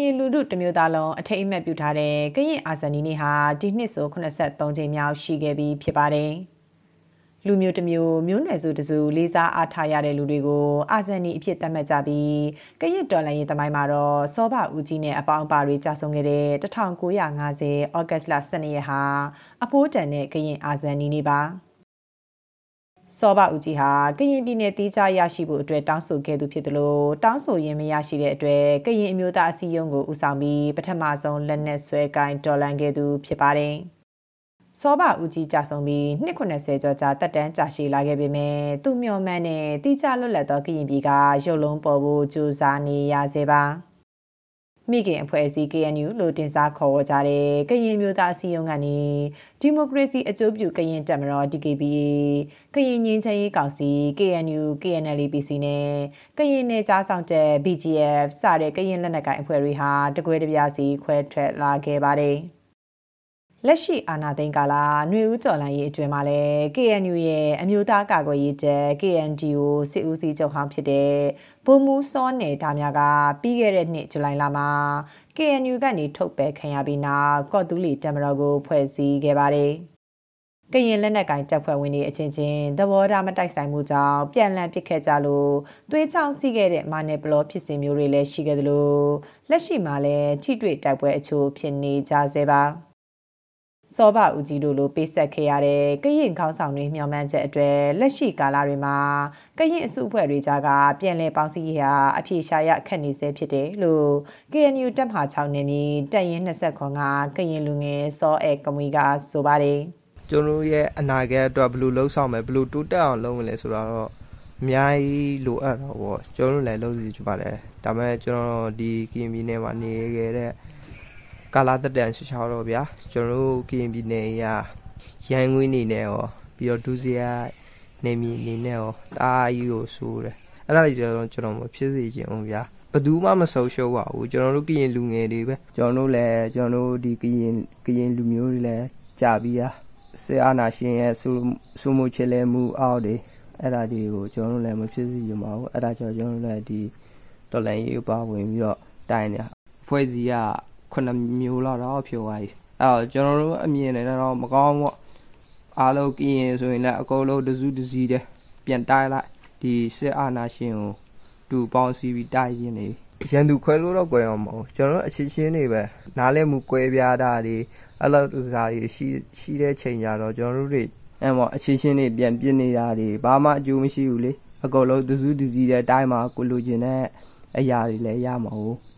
ရင်လူထုတမျိုးသားလုံးအထိတ်အမှတ်ပြုထားတဲ့ကရင်အာဇာနည်နေ့ဟာဒီနှစ်ဆို83ကြိမ်မြောက်ရှိခဲ့ပြီးဖြစ်ပါတယ်။လူမျိုးတစ်မျိုးမျိုးနွယ်စုတစုလေးစားအားထားရတဲ့လူတွေကိုအာဇာနည်အဖြစ်သတ်မှတ်ကြပြီးကရင်တော်လှန်ရေးသမိုင်းမှာတော့စောဘဦးကြီးနဲ့အပေါင်းအပါတွေကြာဆုံးခဲ့တဲ့1950ဩဂတ်လ12ရက်ဟာအဖိုးတန်တဲ့ကရင်အာဇာနည်နေ့ပါ။ စောဘဦးကြီးဟာကရင်ပြည်နယ်တီးခြားရရှိဖို့အတွက်တောင်းဆိုခဲ့သူဖြစ်တယ်လို့တောင်းဆိုရင်းမရရှိတဲ့အတွက်ကရင်အမျိုးသားအစည်းအရုံးကိုဦးဆောင်ပြီးပထမဆုံးလက်နက်ဆွဲကိုင်းတော်လှန်ခဲ့သူဖြစ်ပါတယ်။စောဘဦးကြီးကြာဆုံးပြီး290ကျော်ကြာတက်တန်းကြာရှည်လာခဲ့ပေမဲ့သူမျှော်မှန်းတဲ့တီးခြားလွတ်လပ်သောကရင်ပြည်ကရုပ်လုံးပေါ်ဖို့ကြိုးစားနေရစေပါ။ မိခင်အဖွဲ့အစည်း KNU လို့တင်စားခေါ်ဝေါ်ကြတဲ့ကရင်မျိုးသားအစည်းအရုံးကနေဒီမိုကရေစီအကျိုးပြုကရင်တက်မတော် DKBA ကရင်ငင်းချမ်းရေးကောင်စီ KNU KNLPC နဲ့ကရင်နယ်ကြားဆောင်တဲ့ BGF စတဲ့ကရင်လက်နက်ကိုင်အဖွဲ့တွေဟာတကွဲတပြားစီခွဲထွက်လာခဲ့ပါတယ်။လက်ရှိအာဏာသိမ်းကာလຫນွေဦးကျော်လိုင်းရေးအတွင်မှာလည်း KNU ရဲ့အမျိုးသားကာကွယ်ရေးတပ် KNDO စစ်ဦးစီးချုပ်ဟောင်းဖြစ်တဲ့ ဗိုလ်မှူးစောနယ်ဒါများကပြီးခဲ့တဲ့နှစ်ဇူလိုင်လမှာ KNU ကနေထုတ်ပယ်ခံရပြီးနောက်ကော့တူးလီတမတော်ကိုဖွဲ့စည်းခဲ့ပါတယ်။ကရင်လက်နက်ကင်တပ်ဖွဲ့ဝင်တွေအချင်းချင်းသဘောထားမတိုက်ဆိုင်မှုကြောင့်ပြန်လည်ပစ်ခတ်ကြလို့သွေးချောင်းစီးခဲ့တဲ့မာနယ်ဘလော့ဖြစ်စဉ်မျိုးတွေလည်းရှိခဲ့သလိုလက်ရှိမှာလည်းထိတွေ့တိုက်ပွဲအချို့ဖြစ်နေကြဆဲပါ။ စောဘဦးကြီးတို့လိုပေးဆက်ခဲ့ရတဲ့ကရင်ခေါင်းဆောင်တွေမျှော်မှန်းချက်အတွက်လက်ရှိကာလတွေမှာကရင်အစုအဖွဲ့တွေကြားကပြန်လည်ပေါင်းစည်းရေးဟာအပြေရှာရခက်နေစေဖြစ်တယ်လို့ KNU တပ်မဟာ6နေမြေတပ်ရင်း20ခွန်ကကရင်လူငယ်စောအဲကမွေကဆိုပါတယ်ကျွန်တော်ရဲ့အနာဂတ်အတွက်ဘယ်လိုလှုပ်ဆောင်မယ်ဘယ်လိုတိုးတက်အောင်လုပ်မလဲဆိုတော့အများကြီးလိုအပ်တော့ဗောကျွန်တော်လည်းလုပ်စီချပါတယ်ဒါပေမဲ့ကျွန်တော်ဒီကရင်ပြည်နယ်မှာနေခဲ့တဲ့ ကာလာတက်တန်ရှချောတော့ဗျာကျွန်တော်တို့ကရင်ပြည်နယ်ရရန်ငွေနေနဲ့ရောပြီးတော့ဒုစရိုက်နေမီနေနဲ့ရောတားကြီးကိုဆိုးတယ်အဲ့ဒါကြီးကျွန်တော်ကျွန်တော်မဖြစ်စေချင်ဘူးဗျာဘယ်သူမှမဆုံးရှုံးပါဘူးကျွန်တော်တို့ကရင်လူငယ်တွေပဲကျွန်တော်တို့လည်းကျွန်တော်တို့ဒီကရင်ကရင်လူမျိုးတွေလည်းကြာပြီးသားဆေးအာနာရှင်ရဲ့ဆူဆူမှုချေလဲမှုအောက်တွေအဲ့ဒါတွေကိုကျွန်တော်တို့လည်းမဖြစ်စေချင်ပါဘူးအဲ့ဒါကြောင့်ကျွန်တော်တို့လည်းဒီတော်လန်ရေးပါဝင်ပြီးတော့တိုင်နေဖွဲ့စည်းရ 9မျိုးလောက်တော့ဖြိုသွားပြီအဲ့တော့ကျွန်တော်တို့အမြင်နဲ့တော့မကောင်းဘူးအားလုံးကရင်ဆိုရင်လည်းအကုန်လုံးတစုတစည်းတဲ့ပြန်တိုက်လိုက်ဒီစစ်အာဏာရှင်ကိုတူပေါင်းစည်းပြီးတိုက်ရင်းနေရန်သူခွဲလို့တော့ကြွယ်အောင်မဟုတ်ကျွန်တော်တို့အချင်းချင်းတွေပဲနားလဲမှုကွဲပြားတာတွေအဲ့လိုတူစားတွေရှိရှိတဲ့ချိန်ကြတော့ကျွန်တော်တို့တွေအဲ့မောအချင်းချင်းတွေပြန်ပြစ်နေတာတွေဘာမှအကျိုးမရှိဘူးလေအကုန်လုံးတစုတစည်းတဲ့တိုင်းမှာကိုလိုချင်တဲ့အရာတွေလည်းရမှာဟုတ်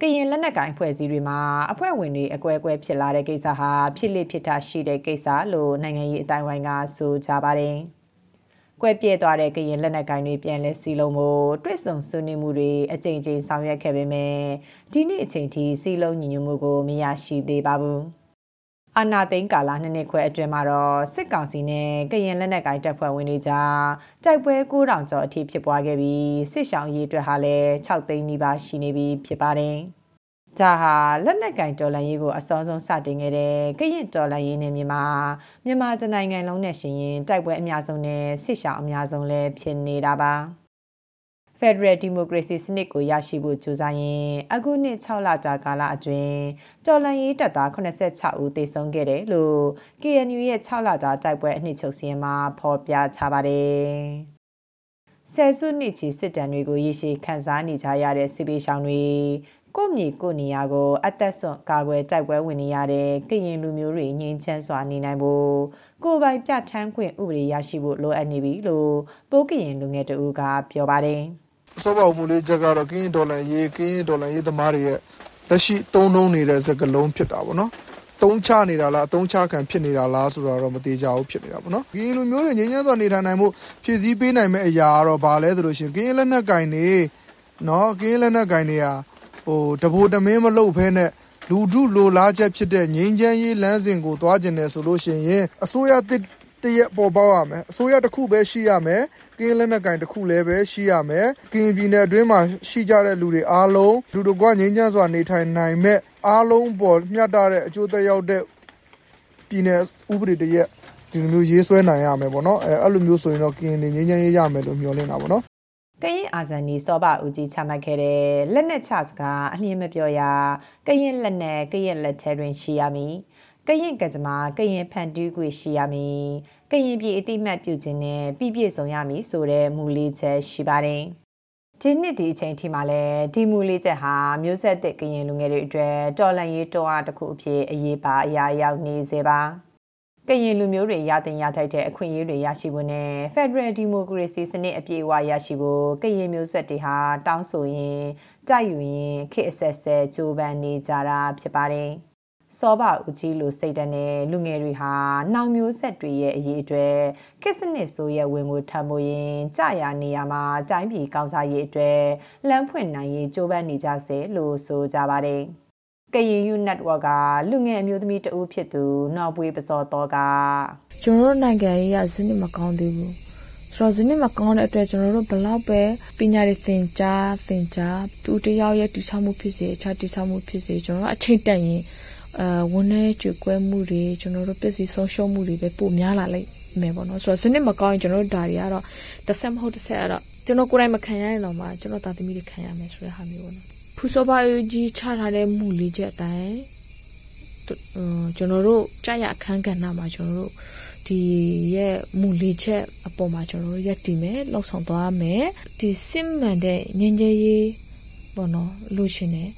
ကရင်လက်နက်ကိုင်ဖွဲ့စည်းတွေမှာအဖွဲ့ဝင်တွေအကွဲအကွဲဖြစ်လာတဲ့ကိစ္စဟာဖြစ်လိဖြစ်တာရှိတဲ့ကိစ္စလို့နိုင်ငံရေးအတိုင်းဝိုင်းကဆိုကြပါတယ်။ကွဲပြဲသွားတဲ့ကရင်လက်နက်ကိုင်တွေပြန်လဲစီလုံးမှုတွစ်ဆုံဆွေးနွေးမှုတွေအကြိမ်ကြိမ်ဆောင်ရွက်ခဲ့ပေမဲ့ဒီနေ့အချိန်ထိစီလုံးညီညွတ်မှုကိုမရရှိသေးပါဘူး။ အာနာသိန်းကာလနှစ်နှစ်ခွဲအတွင်းမှာတော့စစ်ကောင်စီနဲ့ကရင်လက်နက်ကိုင်တပ်ဖွဲ့ဝင်တွေကြားတိုက်ပွဲ9000ကျော်အထိဖြစ်ပွားခဲ့ပြီးစစ်ရှောင်းရေးအတွက်ဟာလည်း6သိန်းနီးပါးရှိနေပြီဖြစ်ပါတယ်။ဒါဟာလက်နက်ကင်တော်လှန်ရေးကိုအစောဆုံးစတင်ခဲ့တဲ့ကရင်တော်လှန်ရေးနဲ့မြန်မာမြန်မာနိုင်ငံလုံးနဲ့ရှင်ရင်တိုက်ပွဲအများဆုံးနဲ့စစ်ရှောင်းအများဆုံးလည်းဖြစ်နေတာပါ။ Federal Democracy စနစ်ကိုရရှိဖို့ကြိုးစားရင်အခုနှစ်6လကြာကာလအတွင်းတော်လှန်ရေးတပ်သား86ဦးသေဆုံးခဲ့တယ်လို့ KNU ရဲ့6လကြာတိုက်ပွဲအနှစ်ချုပ်စီရင်မှာဖော်ပြထားပါတယ်။ဆယ်စုနှစ်ချီစစ်တမ်းတွေကိုရရှိခန်းစားနေကြရတဲ့စစ်ပေးရှောင်းတွေကိုမြေကိုနေရာကိုအသက်ဆွန့်ကာကွယ်တိုက်ပွဲဝင်နေရတဲ့ကရင်လူမျိုးတွေငြိမ်းချမ်းစွာနေနိုင်ဖို့ကိုယ်ပိုင်ပြဋ္ဌာန်းခွင့်ဥပဒေရရှိဖို့လိုအပ်နေပြီလို့ပိုးကရင်လူငယ်တဦးကပြောပါတယ်။ စောပါမှုလေးချက်ကတော့ကင်းဒေါ်လာရေးကင်းဒေါ်လာရေးသမားတွေရဲ့လက်ရှိသုံးနှုံးနေတဲ့စကလုံးဖြစ်တာပေါ့နော်သုံးချနေတာလားအသုံးချခံဖြစ်နေတာလားဆိုတော့မသေးကြဘူးဖြစ်နေတာပေါ့နော်ကင်းလူမျိုးတွေငြိမ်းချမ်းစွာနေထိုင်နိုင်မှုဖြည့်ဆည်းပေးနိုင်မဲ့အရာကတော့ဘာလဲဆိုလို့ရှိရင်ကင်းလက်နက်ကင်နေနော်ကင်းလက်နက်ကင်တွေဟာဟိုတဘိုတမင်းမလုပ်ဖဲနဲ့လူထုလိုလားချက်ဖြစ်တဲ့ငြိမ်းချမ်းရေးလမ်းစဉ်ကိုသွားကျင်တယ်ဆိုလို့ရှိရင်အစိုးရ တစ်တရက်ပေါ်ပေါက်ရမယ်အစိုးရတစ်ခုပဲရှိရမယ်ကင်းလက်နက်ကင်တစ်ခုလည်းပဲရှိရမယ်ကင်းပြည်နယ်အတွင်းမှာရှိကြတဲ့လူတွေအားလုံးလူတို့ကငြိမ်းချမ်းစွာနေထိုင်နိုင်မဲ့အားလုံးပေါ်မျှတတဲ့အကျိုးသက်ရောက်တဲ့ပြည်နယ်ဥပဒေတရက်ဒီလိုမျိုးရေးဆွဲနိုင်ရမယ်ပေါ့နော်အဲအဲ့လိုမျိုးဆိုရင်တော့ကင်းနေငြိမ်းချမ်းရေးရမယ်လို့မျှော်လင့်တာပေါ့နော်ကရင်အာဇန်နီစောဘဦးကြီးချမှတ်ခဲ့တဲ့လက်နက်ချစကားအလင်းမပြောရကရင်လက်နက်ကရင်လက်ထဲတွင်ရှိရမည်ကရင်ကကြမ္မာကရင်ဖန်တီးခွေရှိရမည် ကရင်ပြည်အတိမတ်ပြုခြင်းနဲ့ပြည့်ပြည့်စုံရမည်ဆိုတဲ့မူလေးချက်ရှိပါတယ်ဒီနှစ်ဒီအချိန်ထိမှလည်းဒီမူလေးချက်ဟာမျိုးဆက်သစ်ကရင်လူငယ်တွေအတွက်တော်လန်ရေးတော်အားတစ်ခုအဖြစ်အရေးပါအရာရောက်နေစေပါကရင်လူမျိုးတွေရတင်ရထိုက်တဲ့အခွင့်အရေးတွေရရှိဖို့နဲ့ Federal Democracy စနစ်အပြည့်အဝရရှိဖို့ကရင်မျိုးဆက်တွေဟာတောင်းဆိုရင်တိုက်ယူရင်ခေတ်အဆက်ဆက်ကြိုးပမ်းနေကြတာဖြစ်ပါတယ်။ စောဘဦးကြီးလိုစိတ်ဓာတ်နဲ့လူငယ်တွေဟာနောင်မျိုးဆက်တွေရဲ့အရေးအတွက်ခေတ်စနစ်ဆိုရဲ့ဝင်မှုထပ်မိုးရင်ကြာရနေရမှာတိုင်းပြည်ကောင်းစားရေးအတွက်လမ်းဖွင့်နိုင်ရေးကြိုးပမ်းနေကြစေလို့ဆိုကြပါတယ်။ကရင်ယူ network ကလူငယ်အမျိုးသမီးတဦးဖြစ်သူနော်ပွေးပစောတော့ကကျွန်တော်တို့နိုင်ငံရေးရစနစ်မကောင်းသေးဘူးဆိုတော့ဇနီးမကောင်းတဲ့အတွက်ကျွန်တော်တို့ဘလောက်ပဲပညာတွေသင်ကြားသင်ကြားသူတယောက်ရဲ့တည်ဆောက်မှုဖြစ်စေအခြားတည်ဆောက်မှုဖြစ်စေကျွန်တော်တို့အချိန်တန်ရင် အဲဝန်내ကြွကွဲမှုတွေကျွန်တော်တို့ပစ္စည်းဆုံးရှုံးမှုတွေပဲပိုများလာလိမ့်မယ်ပေါ့နော်ဆိုတော့ဇနီးမကောင်းရင်ကျွန်တော်တို့ဒါတွေကတော့တစ်ဆက်မဟုတ်တစ်ဆက်အဲ့တော့ကျွန်တော်ကိုယ်တိုင်မခံရရင်တော့မှကျွန်တော်သားသမီးတွေခံရမယ်ဆိုတဲ့ဟာမျိုးပေါ့နော်ဖူစောပါကြီးချထားတဲ့မှုလေးချက်အတိုင်းကျွန်တော်တို့ကြာရအခန်းကဏ္ဍမှာကျွန်တော်တို့ဒီရဲ့မူလေးချက်အပေါ်မှာကျွန်တော်တို့ရက်တည်မယ်လှုပ်ဆောင်သွားမယ်ဒီစစ်မှန်တဲ့ငင်းကြရေးပေါ့နော်လို့ရှင်တယ်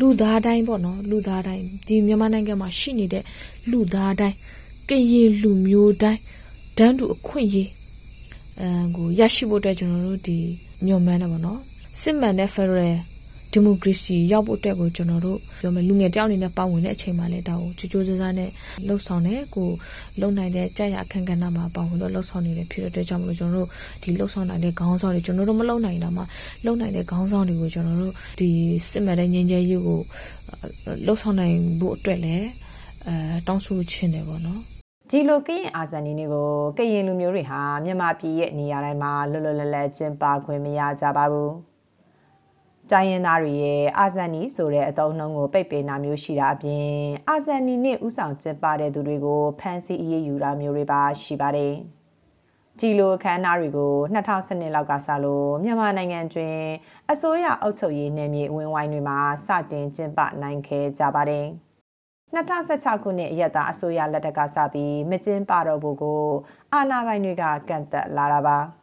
လူသားတိုင်းပေါ့နော်လူသားတိုင်းဒီမြန်မာနိုင်ငံမှာရှိနေတဲ့လူသားတိုင်းကရင်လူမျိုးတိုင်းတန်းတူအခွင့်အရေးအဲကိုရရှိဖို့အတွက်ကျွန်တော်တို့ဒီညွန်မှန်းတယ်ပေါ့နော်စစ်မှန်တဲ့ Federal ဒီမိုကရေစီရောက်ဖို့အတွက်ကိုကျွန်တော်တို့ပြောမယ်လူငယ်တယောက်အနေနဲ့ပါဝင်တဲ့အချိန်မှာလည်းဒါကိုကြိုးကြိုးစားစားနဲ့လှုပ်ဆောင်တယ်ကိုလုံနိုင်တဲ့ကြာရအခန်းကဏ္ဍမှာပါဝင်တော့လှုပ်ဆောင်နေတဲ့ဖြစ်တဲ့အတွက်ကြောင့်မလို့ကျွန်တော်တို့ဒီလှုပ်ဆောင်နိုင်တဲ့ခေါင်းဆောင်တွေကျွန်တော်တို့မလုံနိုင်တာမှလုံနိုင်တဲ့ခေါင်းဆောင်တွေကိုကျွန်တော်တို့ဒီစစ်မှန်တဲ့ငြိမ်းချမ်းရေးကိုလှုပ်ဆောင်နိုင်ဖို့အတွက်လည်းအဲတောင်းဆိုခြင်းတယ်ပေါ့နော်ဒီလိုကရင်အာဇာနည်တွေကိုကရင်လူမျိုးတွေဟာမြန်မာပြည်ရဲ့နေရာတိုင်းမှာလွတ်လွတ်လပ်လပ်ကျင်းပခွင့်မရကြပါဘူး။ တိုင်းရင်းသားတွေရဲ့အာဇန်နီဆိုတဲ့အသုံးနှုန်းကိုပိတ်ပင်တာမျိုးရှိတာအပြင်အာဇန်နီနဲ့ဥဆောင်ကျင်းပတဲ့သူတွေကိုဖမ်းဆီးအရေးယူတာမျိုးတွေပါရှိပါတယ်။ဒီလိုအခမ်းအနားတွေကို2012လောက်ကစလို့မြန်မာနိုင်ငံတွင်အစိုးရအုပ်ချုပ်ရေးနယ်မြေအဝင်ဝိုင်းတွေမှာစတင်ကျင်းပနိုင်ခဲ့ကြပါတယ်။2016ခုနှစ်အရက်သားအစိုးရလက်ထက်ကစပြီးမကျင်းပတော့ဘူးကိုအာဏာပိုင်တွေကကန့်သက်လာတာပါ။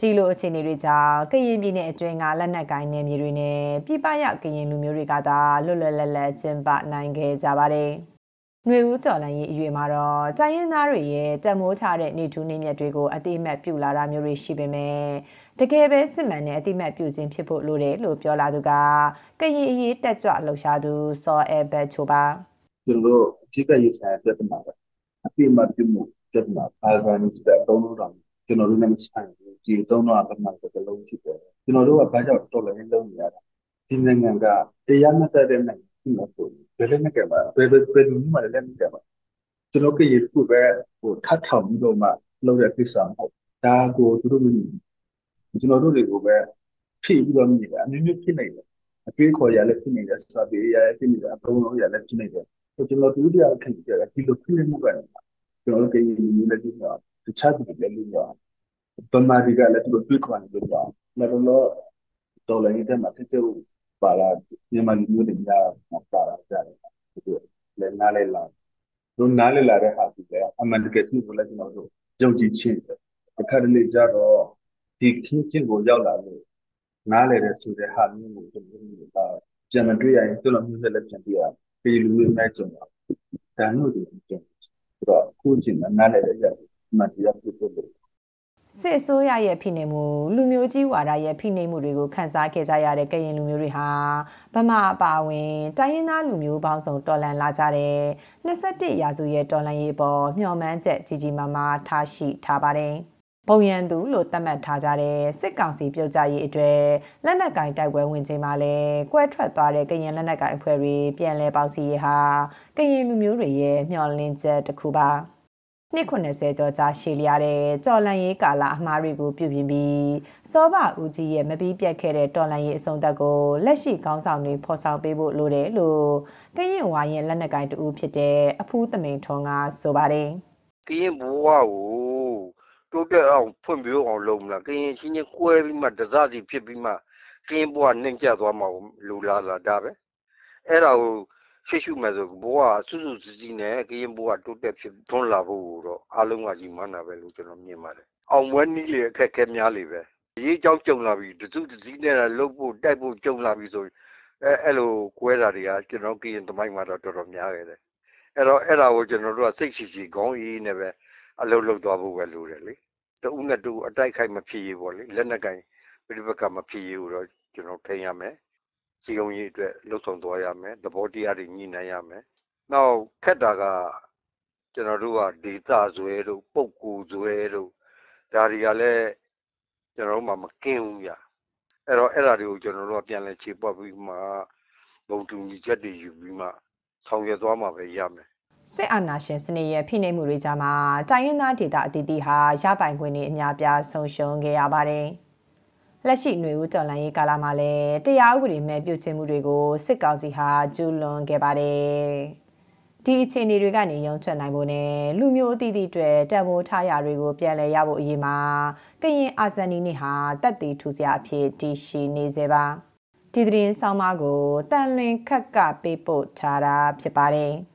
ဒီလိုအခြေအနေတွေကြောင့်ကရင်ပြည်နယ်အတွင်းကလက်နက်ကိုင်းနယ်မြေတွေနဲ့ပြည်ပရောက်ကရင်လူမျိုးတွေကသာလွတ်လွတ်လပ်လပ်ကျင်းပနိုင်ခဲ့ကြပါတယ်။ຫນွေဦးကျော်လန်ရဲ့အရွေမှာတော့တိုင်းရင်းသားတွေရဲ့တမိုးထားတဲ့နေထူးနေမြတ်တွေကိုအတိအမှတ်ပြုလာတာမျိုးတွေရှိပေမဲ့တကယ်ပဲစစ်မှန်တဲ့အတိအမှတ်ပြုခြင်းဖြစ်ဖို့လိုတယ်လို့ပြောလာသူကကရင်အရေးတက်ကြွလှုပ်ရှားသူစောအဲဘတ်ချိုပါကျွန်တော်တို့အဖြစ်ကရေးဆိုင်ပြဿနာပဲအတိအမှတ်ပြုမှုပြဿနာအာဇာနစ်တဲ့သုံးလို့တော့ကျွန်တော်တို့နဲ့မဆိုင်ဘူး ဒီသုံးတော့ပမာစကလုံးရှိတယ်ကျွန်တော်တို့ကဘာကြောင့်တော်လည်းလုံးနေရတာဒီနိုင်ငံကတရားမတတ်တဲ့နိုင်ငံဖြစ်လို့ဆိုဘယ်လည်းမကပါဘယ်ဘယ်ဘယ်လူမှလည်းမကပါကျွန်တော်ကရေခုပဲဟိုထပ်ထောင်ပြီးတော့မှလုပ်တဲ့ကိစ္စမဟုတ်ဒါကိုသူတို့မမြင်ကျွန်တော်တို့တွေကိုပဲဖြည့်ပြီးတော့မြင်တယ်အမျိုးမျိုးဖြစ်နေတယ်အပြေးခေါ်ရလည်းဖြစ်နေတယ်စာပေရလည်းဖြစ်နေတယ်အသုံးလုံးရလည်းဖြစ်နေတယ်ဆိုကျွန်တော်တို့တရားခံကြတယ်ဒီလိုဖြစ်နေမှုကလည်းကျွန်တော်တို့ကရေမျိုးလည်းဒီမှာတခြားသူတွေလည်းလို့ ဗမာတွေကလည်းသူတို့တွေးခွန်လို့ပါလည်းတော့တော်လည်းတဲ့မှာတက်တူပါလာမြန်မာလူမျိုးတွေများပါလာကြတယ်သူလည်းနားလဲလာတို့နားလဲလာတဲ့ဟာဒီလည်းအမှန်တကယ်သူ့ကိုလည်းကျွန်တော်တို့ယုံကြည်ခြင်းအခါတလေကြတော့ဒီခင်းချင်းကိုရောက်လာလို့နားလဲတဲ့ဆိုတဲ့ဟာမျိုးကိုကျွန်တော်တို့ကပြန်မတွေ့ရရင်သူ့လိုမျိုးဆက်လက်ပြန်ပြရပြည်လူမျိုးနဲ့ကြုံတာဒါမျိုးတွေကြုံဆိုတော့ခုချင်းနားလဲတဲ့ရမှန်တရားပြုလို့ စစ်အစိုးရရဲ့ဖိနှိပ်မှုလူမျိုးကြီးဝါဒရဲ့ဖိနှိပ်မှုတွေကိုခန်းစားခဲ့ကြရတဲ့ကရင်လူမျိုးတွေဟာဗမာအပါအဝင်တိုင်းရင်းသားလူမျိုးပေါင်းစုံတော်လှန်လာကြတဲ့21ရာစုရဲ့တော်လှန်ရေးပေါ်မျှော်မှန်းချက်ကြီးကြီးမားမားထားရှိထားပါတယ်။ပုံရန်သူလို့သတ်မှတ်ထားကြတဲ့စစ်ကောင်စီပြုတ်ကြရေးအတွက်လက်နက်ကင်တိုက်ပွဲဝင်ချိန်မှာလဲကွဲထွက်သွားတဲ့ကရင်လက်နက်ကင်အဖွဲ့တွေပြန်လဲပေါစီရေးဟာကရင်လူမျိုးတွေရဲ့မျှော်လင့်ချက်တစ်ခုပါ။ နှစ်90ကျော်ကြာရှည်လျားတဲ့တော်လန်ရေးကာလအမှားတွေကိုပြုပြင်ပြီးစောဘဦးကြီးရဲ့မပြီးပြတ်ခဲ့တဲ့တော်လန်ရေးအဆုံးသတ်ကိုလက်ရှိခေါင်းဆောင်တွေဖော်ဆောင်ပေးဖို့လိုတယ်လို့ကရင်ဝါရင်လက်နက်ကိုင်တူဖြစ်တဲ့အဖူးသမိန်ထွန်းကဆိုပါတယ်ကရင်ဘဝကိုတိုးတက်အောင်ဖွံ့ဖြိုးအောင်လုပ်မလားကရင်ချင်းချင်းကွဲပြီးမှတစစီဖြစ်ပြီးမှကင်းဘွားနှင်ကျသွားမှာကိုလူလာလာဒါပဲအဲ့ဒါကို ရှိရှုမယ်ဆိုဘွားစုစုစည်းစည်းနဲ့ကရင်ဘွားတိုးတက်ဖြစ်ထွန်းလာဖို့တော့အားလုံးကကြီးမှန်းတာပဲလို့ကျွန်တော်မြင်ပါတယ်အောင်ပွဲနည်းလေအခက်ခဲများလေပဲရေးကြောင်းကြုံလာပြီတစုတစည်းနဲ့လှုပ်ဖို့တိုက်ဖို့ကြုံလာပြီဆိုအဲအဲ့လိုကွဲတာတွေကကျွန်တော်ကရင်သမိုင်းမှာတော့တော်တော်များခဲ့တယ်အဲ့တော့အဲ့ဒါကိုကျွန်တော်တို့ကစိတ်ရှိရှိခေါင်းအေးနဲ့ပဲအလုပ်လုပ်သွားဖို့ပဲလိုတယ်လေတဦးနဲ့တူအတိုက်ခိုက်မဖြစ်ရေးပေါ့လေလက်နက်ကင်ပြိပကမဖြစ်ရေးကိုတော့ကျွန်တော်ထိန်ရမယ် စီုံရေးအတွက်လှုပ်ဆောင်သွားရမယ်သဘောတရားတွေညှိနှိုင်းရမယ်နောက်ခက်တာကကျွန်တော်တို့ကဒေတာဇွဲတို့ပုံကူဇွဲတို့ဒါတွေကလည်းကျွန်တော်တို့မှမကင်းဘူးဗျအဲ့တော့အဲ့ဒါတွေကိုကျွန်တော်တို့ကပြန်လဲခြေပွက်ပြီးမှဘုံတူညီချက်တွေယူပြီးမှဆောင်ရွက်သွားမှာပဲရမယ်စစ်အာဏာရှင်စနစ်ရဲ့ဖိနှိပ်မှုတွေကြားမှာတိုင်းရင်းသားဒေသအသီးသီးဟာရပိုင်ခွင့်တွေအများပြားဆုံးရှုံးခဲ့ရပါတယ်။ လက်ရှိຫນွေဦးတော်လိုင်းရေးကာလမှာလည်းတရားဥပဒေမဲ့ပြုတ်ချမှုတွေကိုစစ်ကောင်စီဟာကျူးလွန်ခဲ့ပါတယ်။ဒီအခြေအနေတွေကနေရုံထွက်နိုင်ဖို့နဲ့လူမျိုးအသီးသီးတွေတံမိုးထားရာတွေကိုပြန်လည်ရဖို့အရေးမှာကရင်အာဇန်နီနေ့ဟာတက်တီထူစရာအဖြစ်တည်ရှိနေစေပါဒီသတင်းဆောင်မကိုတန်လွင်ခက်ကပေးပို့ထားတာဖြစ်ပါတယ်။